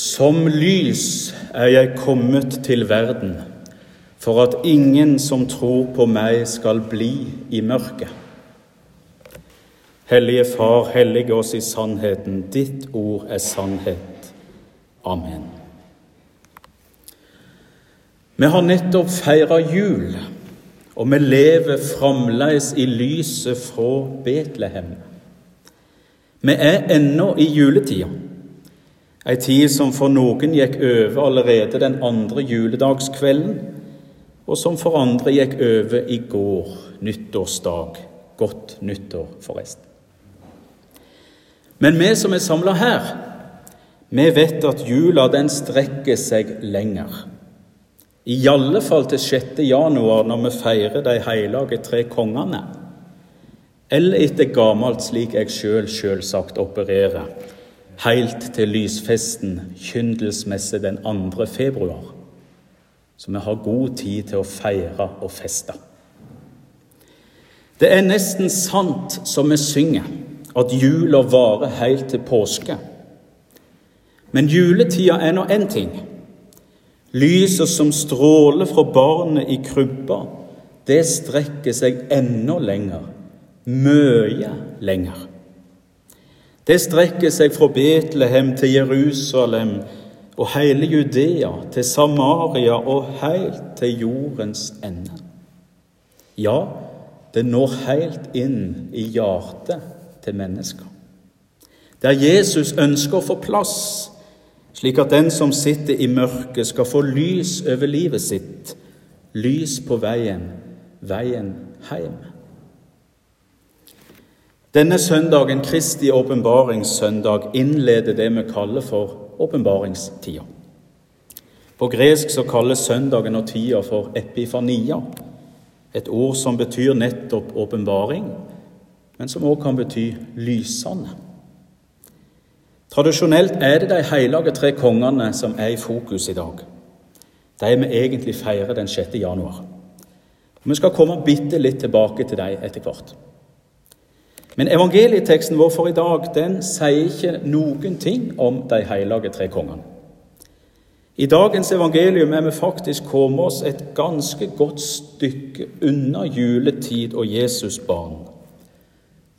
Som lys er jeg kommet til verden, for at ingen som tror på meg, skal bli i mørket. Hellige Far, hellige oss i sannheten. Ditt ord er sannhet. Amen. Vi har nettopp feira jul, og vi lever fremdeles i lyset fra Betlehem. Vi er ennå i juletida. Ei tid som for noen gikk over allerede den andre juledagskvelden, og som for andre gikk over i går, nyttårsdag. Godt nyttår, forresten. Men vi som er samla her, vi vet at jula den strekker seg lenger. I alle fall til 6. januar, når vi feirer de hellige tre kongene. Eller etter gammelt, slik jeg sjøl selv selvsagt opererer helt til lysfesten, kyndelsmesse den 2. februar. Så vi har god tid til å feire og feste. Det er nesten sant som vi synger, at jula varer helt til påske. Men juletida er nå én ting. Lyset som stråler fra barnet i krybba, det strekker seg enda lenger. Mye lenger. Det strekker seg fra Betlehem til Jerusalem og hele Judea, til Samaria og helt til jordens ende. Ja, det når helt inn i hjertet til mennesker. Der Jesus ønsker å få plass, slik at den som sitter i mørket, skal få lys over livet sitt, lys på veien, veien hjem. Denne søndagen, Kristi åpenbaringssøndag, innleder det vi kaller for åpenbaringstida. På gresk så kalles søndagen og tida for epifania, et ord som betyr nettopp åpenbaring, men som også kan bety lysende. Tradisjonelt er det de hellige tre kongene som er i fokus i dag. De vi egentlig feirer den 6. januar. Vi skal komme bitte litt tilbake til dem etter hvert. Men evangelieteksten vår for i dag den sier ikke noen ting om de hellige tre kongene. I dagens evangelium er vi faktisk kommet oss et ganske godt stykke unna juletid og Jesus barn.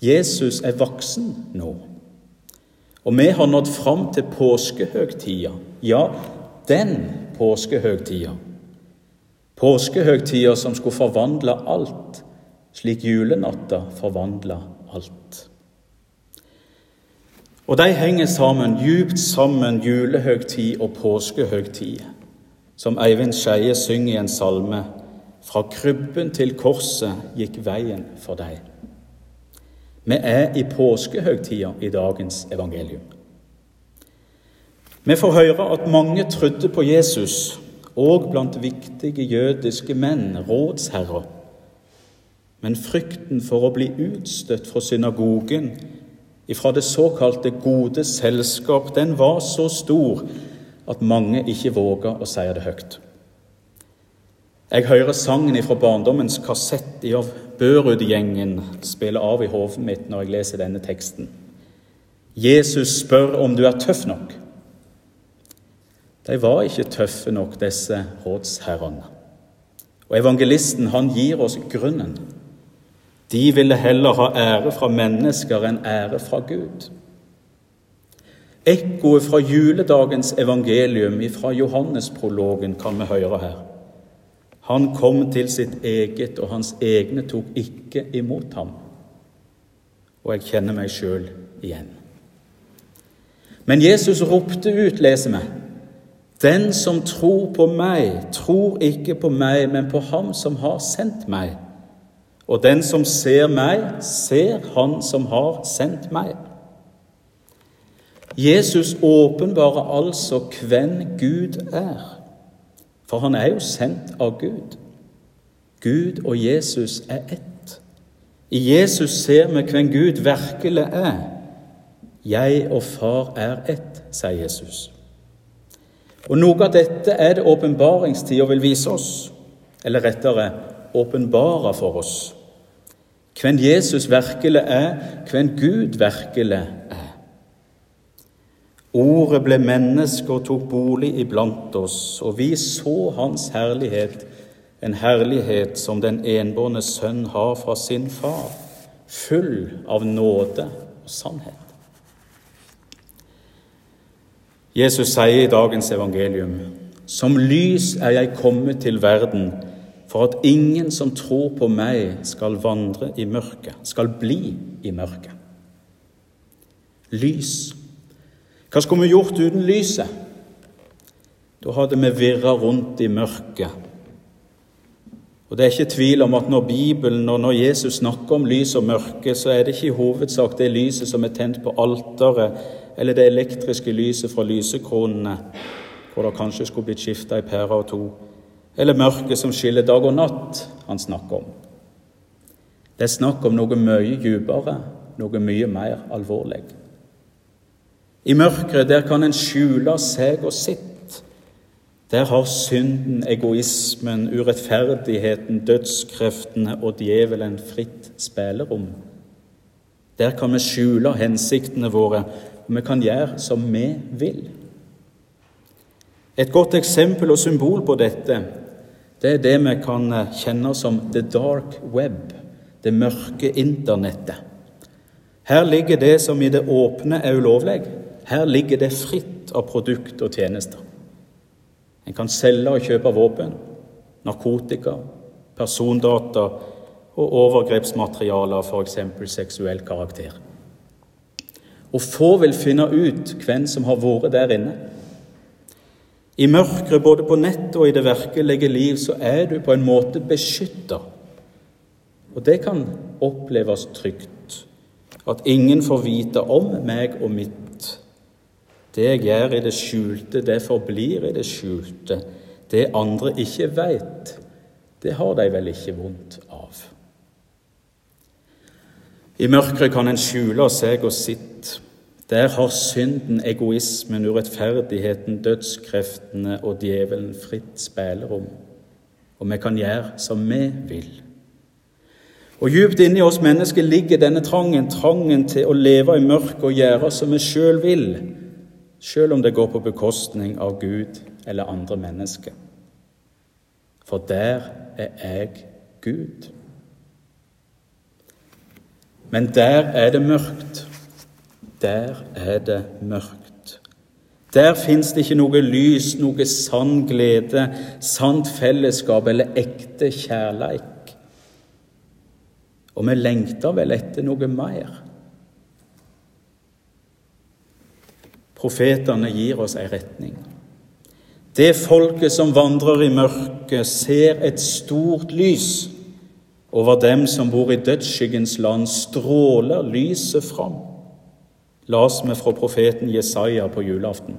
Jesus er voksen nå. Og vi har nådd fram til påskehøgtida. Ja, den påskehøgtida. Påskehøgtida som skulle forvandle alt, slik julenatta forvandla alt. Og de henger sammen, djupt sammen, julehøgtid og påskehøgtid, som Eivind Skeie synger i en salme. Fra krybben til korset gikk veien for deg. Vi er i påskehøgtida i dagens evangelium. Vi får høre at mange trodde på Jesus, òg blant viktige jødiske menn, rådsherrer. Men frykten for å bli utstøtt fra synagogen, ifra det såkalte gode selskap, den var så stor at mange ikke våga å si det høyt. Jeg hører sangen fra barndommens kassett i av Børud-gjengen spille av i hodet mitt når jeg leser denne teksten. Jesus spør om du er tøff nok. De var ikke tøffe nok, disse rådsherrene. Og evangelisten han gir oss grunnen. De ville heller ha ære fra mennesker enn ære fra Gud. Ekkoet fra juledagens evangelium, fra Johannesprologen, kan vi høre her. Han kom til sitt eget, og hans egne tok ikke imot ham. Og jeg kjenner meg sjøl igjen. Men Jesus ropte ut, leser vi. Den som tror på meg, tror ikke på meg, men på ham som har sendt meg. Og den som ser meg, ser Han som har sendt meg. Jesus åpenbarer altså hvem Gud er, for han er jo sendt av Gud. Gud og Jesus er ett. I Jesus ser vi hvem Gud virkelig er. Jeg og Far er ett, sier Jesus. Og Noe av dette er det åpenbaringstida vil vise oss, eller rettere åpenbare for oss hvem Jesus virkelig er, hvem Gud virkelig er. Ordet ble menneske og tok bolig iblant oss, og vi så Hans herlighet, en herlighet som den enbårne sønn har fra sin far, full av nåde og sannhet. Jesus sier i dagens evangelium, som lys er jeg kommet til verden, for at ingen som tror på meg, skal vandre i mørket, skal bli i mørket. Lys hva skulle vi gjort uten lyset? Da hadde vi virra rundt i mørket. Og Det er ikke tvil om at når Bibelen og når Jesus snakker om lys og mørke, så er det ikke i hovedsak det lyset som er tent på alteret, eller det elektriske lyset fra lysekronene, hvor det kanskje skulle blitt skifta i pærer og to, eller mørket som skiller dag og natt, han snakker om. Det er snakk om noe mye dypere, noe mye mer alvorlig. I mørket, der kan en skjule seg og sitt. Der har synden, egoismen, urettferdigheten, dødskreftene og djevelen fritt spillerom. Der kan vi skjule hensiktene våre, og vi kan gjøre som vi vil. Et godt eksempel og symbol på dette det er det vi kan kjenne som the dark web, det mørke internettet. Her ligger det som i det åpne er ulovlig. Her ligger det fritt av produkt og tjenester. En kan selge og kjøpe våpen, narkotika, persondata og overgrepsmateriale av f.eks. seksuell karakter. Og få vil finne ut hvem som har vært der inne. I mørket, både på nett og i det virkelige liv, så er du på en måte beskytta. Og det kan oppleves trygt. At ingen får vite om meg og mitt det jeg gjør i det skjulte, det forblir i det skjulte. Det andre ikke veit, det har de vel ikke vondt av. I mørket kan en skjule seg og sitt. Der har synden, egoismen, urettferdigheten, dødskreftene og djevelen fritt spillerom. Og vi kan gjøre som vi vil. Og Djupt inni oss mennesker ligger denne trangen, trangen til å leve i mørket og gjøre som vi sjøl vil selv om det går på bekostning av Gud eller andre mennesker. For der er jeg Gud. Men der er det mørkt. Der er det mørkt. Der fins det ikke noe lys, noe sann glede, sant fellesskap eller ekte kjærleik. Og vi lengter vel etter noe mer. Profetene gir oss ei retning. Det folket som vandrer i mørket, ser et stort lys. Over dem som bor i dødsskyggens land, stråler lyset fram. Las vi fra profeten Jesaja på julaften.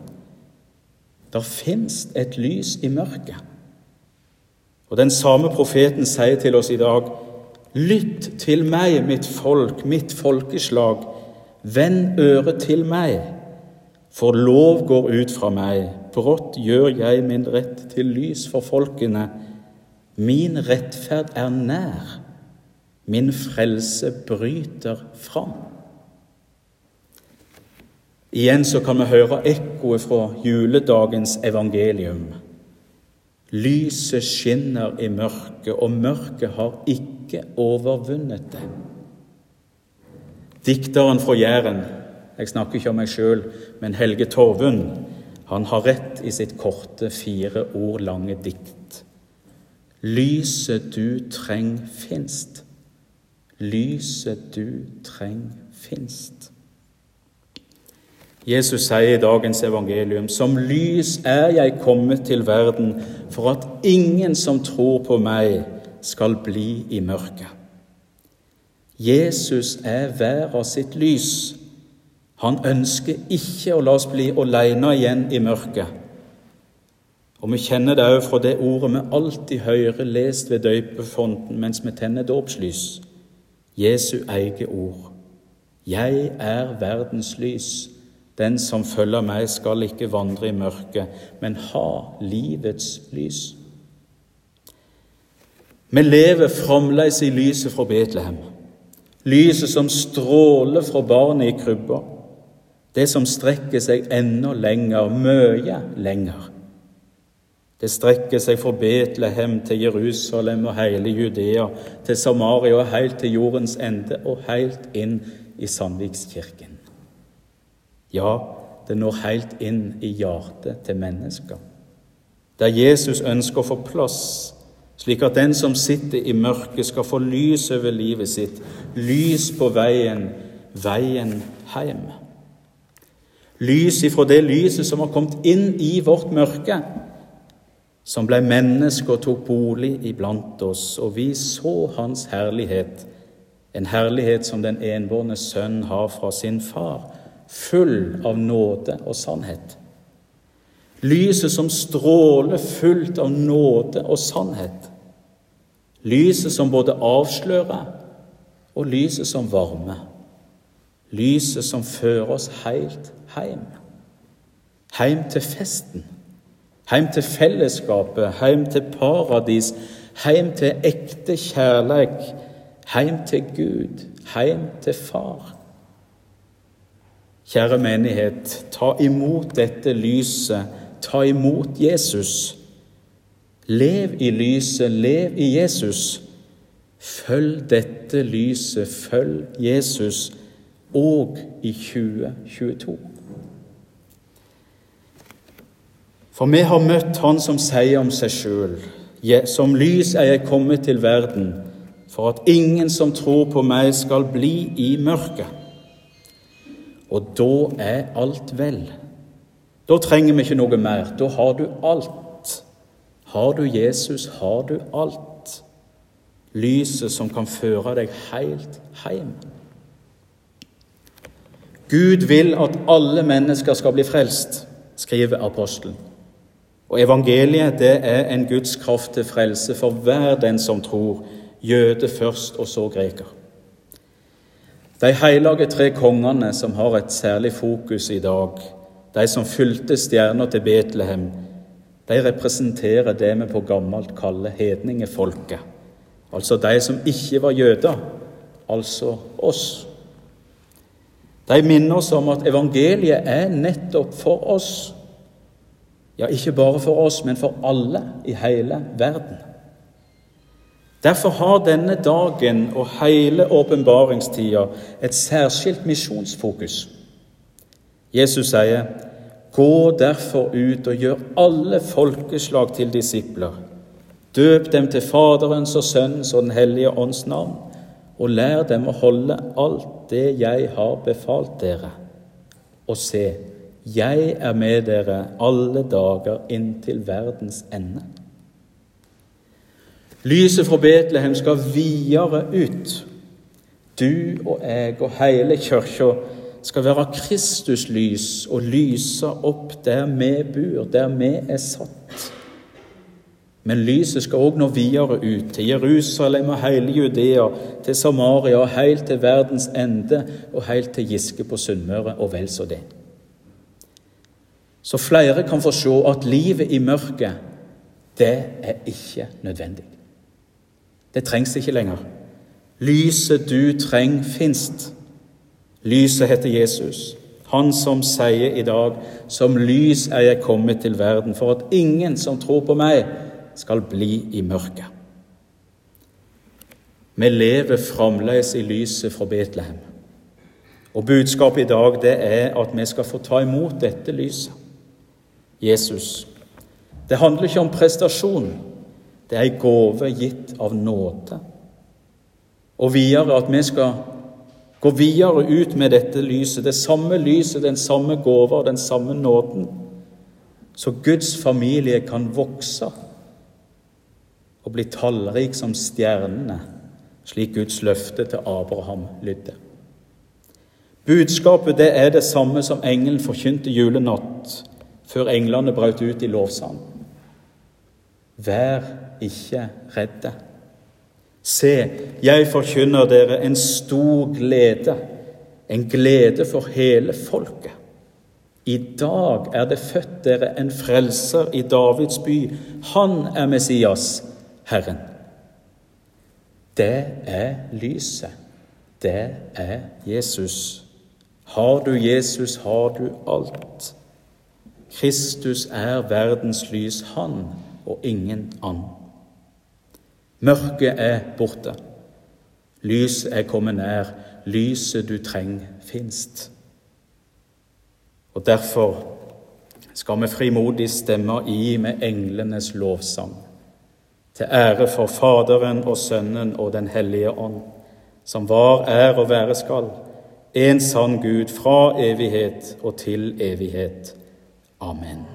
Der fins et lys i mørket. Og Den samme profeten sier til oss i dag.: Lytt til meg, mitt folk, mitt folkeslag. Vend øret til meg. For lov går ut fra meg, brått gjør jeg min rett til lys for folkene. Min rettferd er nær, min frelse bryter fram. Igjen så kan vi høre ekkoet fra juledagens evangelium. Lyset skinner i mørket, og mørket har ikke overvunnet det. Dikteren fra Jæren jeg snakker ikke om meg sjøl, men Helge Torvund. Han har rett i sitt korte, fire ord lange dikt. Lyset du treng finst. Lyset du treng finst. Jesus sier i dagens evangelium, som lys er jeg kommet til verden, for at ingen som tror på meg, skal bli i mørket. Jesus er verden sitt lys. Han ønsker ikke å la oss bli alene igjen i mørket. Og Vi kjenner det òg fra det ordet vi alltid hører lest ved døypefonten mens vi tenner dåpslys. Jesu eget ord. Jeg er verdens lys. Den som følger meg, skal ikke vandre i mørket, men ha livets lys. Vi lever fremdeles i lyset fra Betlehem, lyset som stråler fra barnet i krybba. Det som strekker seg enda lenger, mye lenger. Det strekker seg fra Betlehem til Jerusalem og hele Judea, til Samaria og helt til jordens ende og helt inn i Sandvikskirken. Ja, det når helt inn i hjertet til mennesker, der Jesus ønsker å få plass, slik at den som sitter i mørket, skal få lys over livet sitt, lys på veien, veien hjem. Lys ifra det lyset som har kommet inn i vårt mørke, som ble menneske og tok bolig iblant oss, og vi så Hans herlighet, en herlighet som den enbårne sønn har fra sin far, full av nåde og sannhet. Lyset som stråler fullt av nåde og sannhet. Lyset som både avslører, og lyset som varmer. Lyset som fører oss helt hjem. Heim til festen. Heim til fellesskapet, heim til paradis, heim til ekte kjærleik, Heim til Gud, heim til Far. Kjære menighet, ta imot dette lyset, ta imot Jesus. Lev i lyset, lev i Jesus. Følg dette lyset, følg Jesus, òg i 2022. For vi har møtt Han som sier om seg sjøl, som lys er jeg kommet til verden, for at ingen som tror på meg, skal bli i mørket. Og da er alt vel. Da trenger vi ikke noe mer. Da har du alt. Har du Jesus, har du alt. Lyset som kan føre deg helt hjem. Gud vil at alle mennesker skal bli frelst, skriver apostelen. Og evangeliet det er en Guds kraft til frelse for hver den som tror, jøde først og så greker. De hellige tre kongene som har et særlig fokus i dag, de som fulgte stjerna til Betlehem, de representerer det vi på gammelt kaller hedningefolket. Altså de som ikke var jøder, altså oss. De minner oss om at evangeliet er nettopp for oss. Ja, ikke bare for oss, men for alle i hele verden. Derfor har denne dagen og hele åpenbaringstida et særskilt misjonsfokus. Jesus sier, 'Gå derfor ut og gjør alle folkeslag til disipler.' 'Døp dem til Faderens og Sønnens og Den hellige ånds navn.' 'Og lær dem å holde alt det jeg har befalt dere.' Og se, jeg er med dere alle dager inntil verdens ende. Lyset fra Betlehem skal videre ut. Du og jeg og hele kirka skal være Kristuslys og lyse opp der vi bor, der vi er satt. Men lyset skal òg nå videre ut, til Jerusalem og hele Judea, til Samaria og helt til verdens ende og helt til Giske på Sunnmøre og vel så det. Så flere kan få se at livet i mørket, det er ikke nødvendig. Det trengs ikke lenger. Lyset du trenger, finst. Lyset heter Jesus, han som sier i dag, som lys er jeg kommet til verden, for at ingen som tror på meg, skal bli i mørket. Vi lever fremdeles i lyset fra Betlehem. Og budskapet i dag det er at vi skal få ta imot dette lyset. Jesus. Det handler ikke om prestasjon. Det er ei gave gitt av nåde. Og videre at vi skal gå videre ut med dette lyset, det samme lyset, den samme gåva og den samme nåden, så Guds familie kan vokse og bli tallrik som stjernene, slik Guds løfte til Abraham lydde. Budskapet det er det samme som engelen forkynte julenatt, før englene brøt ut i lovsang. Vær ikke redde. Se, jeg forkynner dere en stor glede, en glede for hele folket. I dag er det født dere en frelser i Davids by. Han er Messias, Herren. Det er lyset. Det er Jesus. Har du Jesus, har du alt. Kristus er verdens lys, han og ingen annen. Mørket er borte. Lyset er kommet nær. Lyset du trenger, finst. Og derfor skal vi frimodig stemme i med englenes lovsang, til ære for Faderen og Sønnen og Den hellige ånd, som var, er og være skal, en sann Gud fra evighet og til evighet. Amen.